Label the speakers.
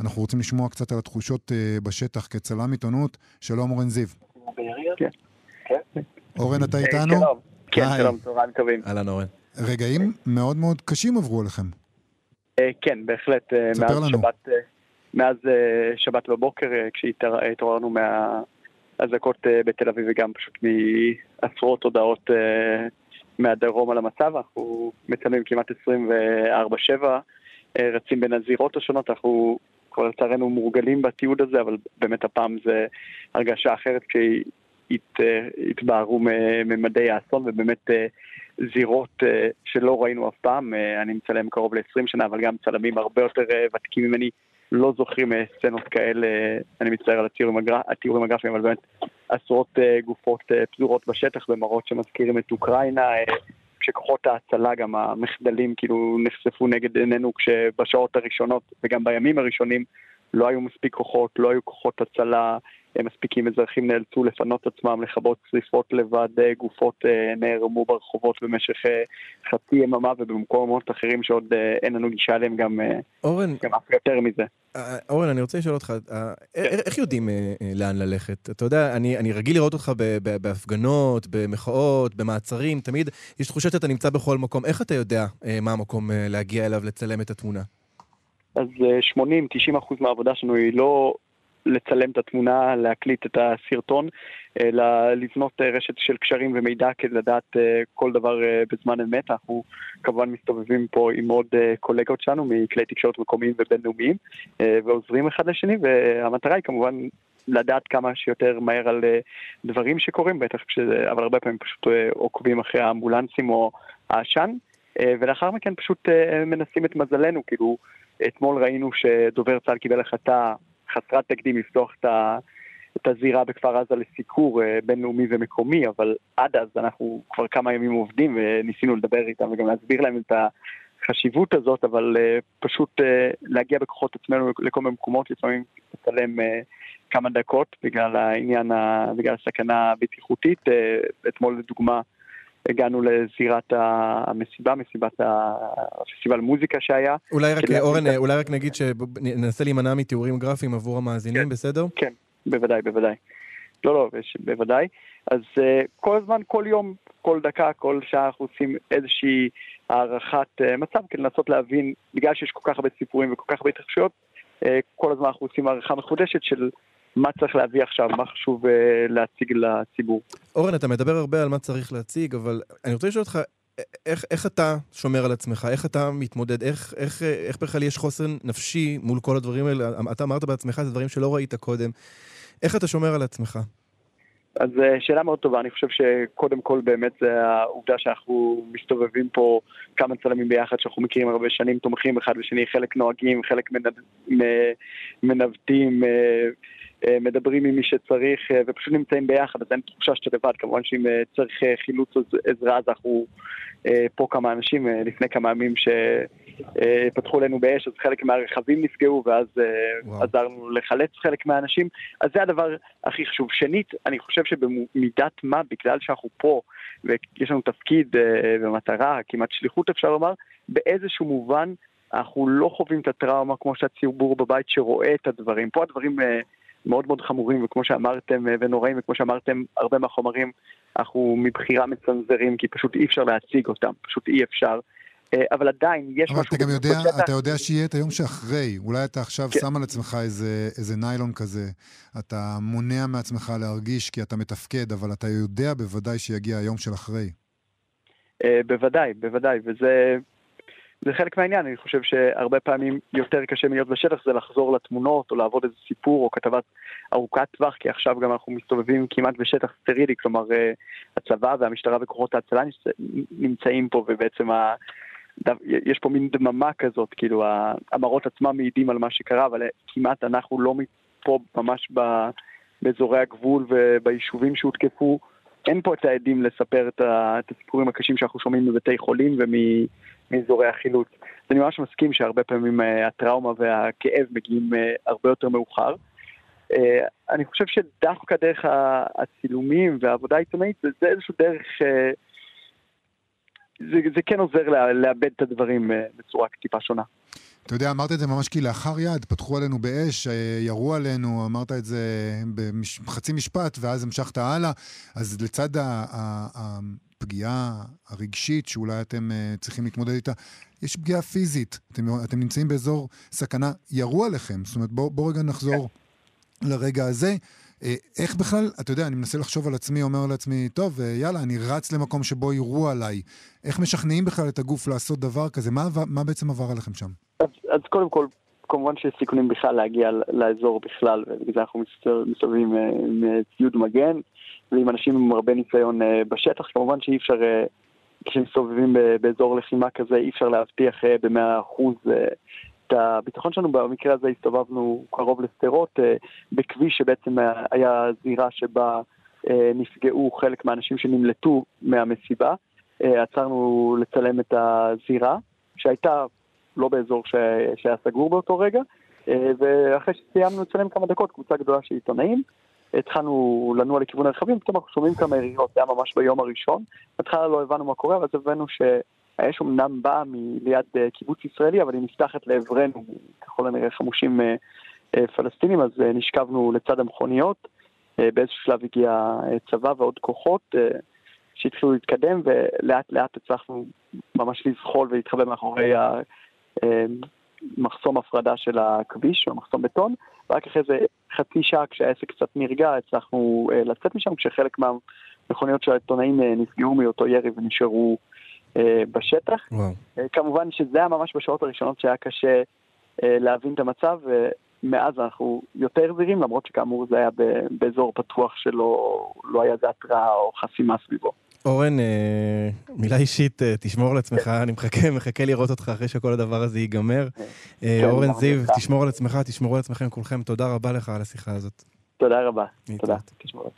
Speaker 1: אנחנו רוצים לשמוע קצת על התחושות בשטח כצלם עיתונות. שלום אורן זיו.
Speaker 2: כן.
Speaker 1: אורן, אתה איתנו?
Speaker 2: שלום. כן, שלום, צהריים טובים.
Speaker 3: אהלן אורן.
Speaker 1: רגעים מאוד מאוד קשים עברו עליכם.
Speaker 2: כן, בהחלט.
Speaker 1: ספר לנו.
Speaker 2: שבת, מאז שבת בבוקר, כשהתעוררנו מהאזעקות בתל אביב וגם פשוט מעשרות הודעות מהדרום על המצב, אנחנו מצלמים כמעט 24-7, רצים בין הזירות השונות, אנחנו כבר לצערנו מורגלים בתיעוד הזה, אבל באמת הפעם זה הרגשה אחרת כשהתבהרו ממדי האסון ובאמת זירות שלא ראינו אף פעם, אני מצלם קרוב ל-20 שנה, אבל גם צלמים הרבה יותר ותיקים ממני. לא זוכרים סצנות כאלה, אני מצטער על התיאורים הגרפיים, אבל באמת עשרות גופות פזורות בשטח במראות שמזכירים את אוקראינה, כשכוחות ההצלה, גם המחדלים כאילו נחשפו נגד עינינו כשבשעות הראשונות וגם בימים הראשונים לא היו מספיק כוחות, לא היו כוחות הצלה מספיקים, אזרחים נאלצו לפנות עצמם, לכבות שריפות לבד, גופות נערמו ברחובות במשך חצי יממה ובמקומות אחרים שעוד אין לנו גישה אליהם גם,
Speaker 3: אורן,
Speaker 2: גם אף יותר מזה.
Speaker 3: אורן, אני רוצה לשאול אותך, איך יודעים לאן ללכת? אתה יודע, אני, אני רגיל לראות אותך בהפגנות, במחאות, במעצרים, תמיד יש תחושה שאתה נמצא בכל מקום. איך אתה יודע מה המקום להגיע אליו, לצלם את התמונה?
Speaker 2: אז 80-90 אחוז מהעבודה שלנו היא לא לצלם את התמונה, להקליט את הסרטון, אלא לבנות רשת של קשרים ומידע כדי לדעת כל דבר בזמן אמת. אנחנו כמובן מסתובבים פה עם עוד קולגות שלנו מכלי תקשורת מקומיים ובינלאומיים ועוזרים אחד לשני, והמטרה היא כמובן לדעת כמה שיותר מהר על דברים שקורים, בטח כשזה, אבל הרבה פעמים פשוט עוקבים אחרי האמבולנסים או העשן, ולאחר מכן פשוט מנסים את מזלנו, כאילו אתמול ראינו שדובר צה"ל קיבל החלטה חסרת תקדים לפתוח את, ה, את הזירה בכפר עזה לסיקור בינלאומי ומקומי, אבל עד אז אנחנו כבר כמה ימים עובדים וניסינו לדבר איתם וגם להסביר להם את החשיבות הזאת, אבל פשוט להגיע בכוחות עצמנו לכל מיני מקומות, לפעמים לצלם כמה דקות בגלל העניין, בגלל הסכנה הבטיחותית. אתמול לדוגמה הגענו לזירת המסיבה, מסיבת הפסטיבל מוזיקה שהיה.
Speaker 3: אולי רק, אורן, את... אולי רק נגיד שננסה להימנע מתיאורים גרפיים עבור המאזינים,
Speaker 2: כן,
Speaker 3: בסדר?
Speaker 2: כן, בוודאי, בוודאי. לא, לא, בוודאי. אז uh, כל הזמן, כל יום, כל דקה, כל שעה אנחנו עושים איזושהי הערכת uh, מצב כדי לנסות להבין, בגלל שיש כל כך הרבה סיפורים וכל כך הרבה התרחשויות, uh, כל הזמן אנחנו עושים הערכה מחודשת של מה צריך להביא עכשיו, מה חשוב uh, להציג לציבור.
Speaker 3: אורן, אתה מדבר הרבה על מה צריך להציג, אבל אני רוצה לשאול אותך, איך, איך אתה שומר על עצמך? איך אתה מתמודד? איך, איך, איך בכלל יש חוסן נפשי מול כל הדברים האלה? אתה אמרת בעצמך, זה דברים שלא ראית קודם. איך אתה שומר על עצמך?
Speaker 2: אז שאלה מאוד טובה, אני חושב שקודם כל באמת זה העובדה שאנחנו מסתובבים פה כמה צלמים ביחד שאנחנו מכירים הרבה שנים, תומכים אחד בשני, חלק נוהגים, חלק מנווטים, מדברים עם מי שצריך ופשוט נמצאים ביחד, אז אין תחושה שאתה לבד, כמובן שאם צריך חילוץ עזרה אז אנחנו פה כמה אנשים, לפני כמה ימים שפתחו עלינו באש, אז חלק מהרכבים נפגעו ואז וואו. עזרנו לחלץ חלק מהאנשים, אז זה הדבר הכי חשוב. שנית, אני חושב שבמידת מה, בגלל שאנחנו פה ויש לנו תפקיד ומטרה, כמעט שליחות אפשר לומר, באיזשהו מובן אנחנו לא חווים את הטראומה כמו שהציבור בבית שרואה את הדברים. פה הדברים מאוד מאוד חמורים, וכמו שאמרתם, ונוראים, וכמו שאמרתם, הרבה מהחומרים אנחנו מבחירה מצנזרים, כי פשוט אי אפשר להציג אותם, פשוט אי אפשר. אבל עדיין יש
Speaker 1: אבל
Speaker 2: משהו...
Speaker 1: אבל אתה גם יודע, בשטח... אתה יודע שיהיה את היום שאחרי. אולי אתה עכשיו כן. שם על עצמך איזה, איזה ניילון כזה. אתה מונע מעצמך להרגיש כי אתה מתפקד, אבל אתה יודע בוודאי שיגיע היום של אחרי.
Speaker 2: בוודאי, בוודאי, וזה זה חלק מהעניין, אני חושב שהרבה פעמים יותר קשה מלהיות בשטח זה לחזור לתמונות או לעבוד איזה סיפור או כתבת ארוכת טווח, כי עכשיו גם אנחנו מסתובבים כמעט בשטח סטרילי, כלומר הצבא והמשטרה וכוחות ההצלה נמצאים פה ובעצם ה... יש פה מין דממה כזאת, כאילו המראות עצמם מעידים על מה שקרה, אבל כמעט אנחנו לא פה ממש באזורי הגבול וביישובים שהותקפו. אין פה את העדים לספר את הסיפורים הקשים שאנחנו שומעים מבתי חולים ומ... מאזורי החילוץ. אני ממש מסכים שהרבה פעמים הטראומה והכאב מגיעים הרבה יותר מאוחר. אני חושב שדווקא דרך הצילומים והעבודה העיתונאית זה איזשהו דרך, זה, זה כן עוזר לאבד את הדברים בצורה טיפה שונה.
Speaker 1: אתה יודע, אמרת את זה ממש כלאחר יד, פתחו עלינו באש, אה, ירו עלינו, אמרת את זה בחצי משפט, ואז המשכת הלאה. אז לצד הפגיעה הרגשית שאולי אתם uh, צריכים להתמודד איתה, יש פגיעה פיזית. אתם, אתם נמצאים באזור סכנה, ירו עליכם. זאת אומרת, בואו בוא רגע נחזור לרגע הזה. אה, איך בכלל, אתה יודע, אני מנסה לחשוב על עצמי, אומר לעצמי, טוב, אה, יאללה, אני רץ למקום שבו יירו עליי. איך משכנעים בכלל את הגוף לעשות דבר כזה? מה, מה בעצם עבר עליכם שם?
Speaker 2: אז, אז קודם כל, כמובן שיש סיכונים בכלל להגיע לאזור בכלל, ובגלל זה אנחנו מסתובבים עם ציוד מגן. ועם אנשים עם הרבה ניסיון אה, בשטח. כמובן שאי אפשר, אה, כשמסתובבים באזור לחימה כזה, אי אפשר להבטיח אה, במאה אחוז את הביטחון שלנו. במקרה הזה הסתובבנו קרוב לשדרות, בכביש שבעצם היה זירה שבה נפגעו חלק מהאנשים שנמלטו מהמסיבה. עצרנו לצלם את הזירה, שהייתה לא באזור שהיה סגור באותו רגע, ואחרי שסיימנו לצלם כמה דקות, קבוצה גדולה של עיתונאים, התחלנו לנוע לכיוון הרכבים, פתאום אנחנו שומעים כמה יריות, זה היה ממש ביום הראשון. בהתחלה לא הבנו מה קורה, ואז הבנו שהאש אמנם באה ליד אה, קיבוץ ישראלי, אבל היא נפתחת לעברנו, ככל הנראה חמושים אה, אה, פלסטינים, אז נשכבנו לצד המכוניות. באיזשהו שלב הגיע צבא ועוד כוחות שהתחילו להתקדם, ולאט לאט הצלחנו ממש לזחול ולהתחבא מאחורי מחסום הפרדה של הכביש, או מחסום בטון, ורק אחרי זה חצי שעה כשהעסק קצת נרגע הצלחנו לצאת משם, כשחלק מהמכוניות של העיתונאים נפגעו מאותו ירי ונשארו בשטח. וואו. Uh, כמובן שזה היה ממש בשעות הראשונות שהיה קשה uh, להבין את המצב, ומאז אנחנו יותר זהירים, למרות שכאמור זה היה באזור פתוח שלא לא היה זה התראה או חסימה סביבו.
Speaker 3: אורן, אה, מילה אישית, אה, תשמור על עצמך, אני מחכה, מחכה לראות אותך אחרי שכל הדבר הזה ייגמר. כן, אה, כן, אורן זיו, תשמור על עצמך, תשמרו על עצמכם כולכם, תודה רבה לך על השיחה הזאת.
Speaker 2: תודה רבה. תודה. תשמור על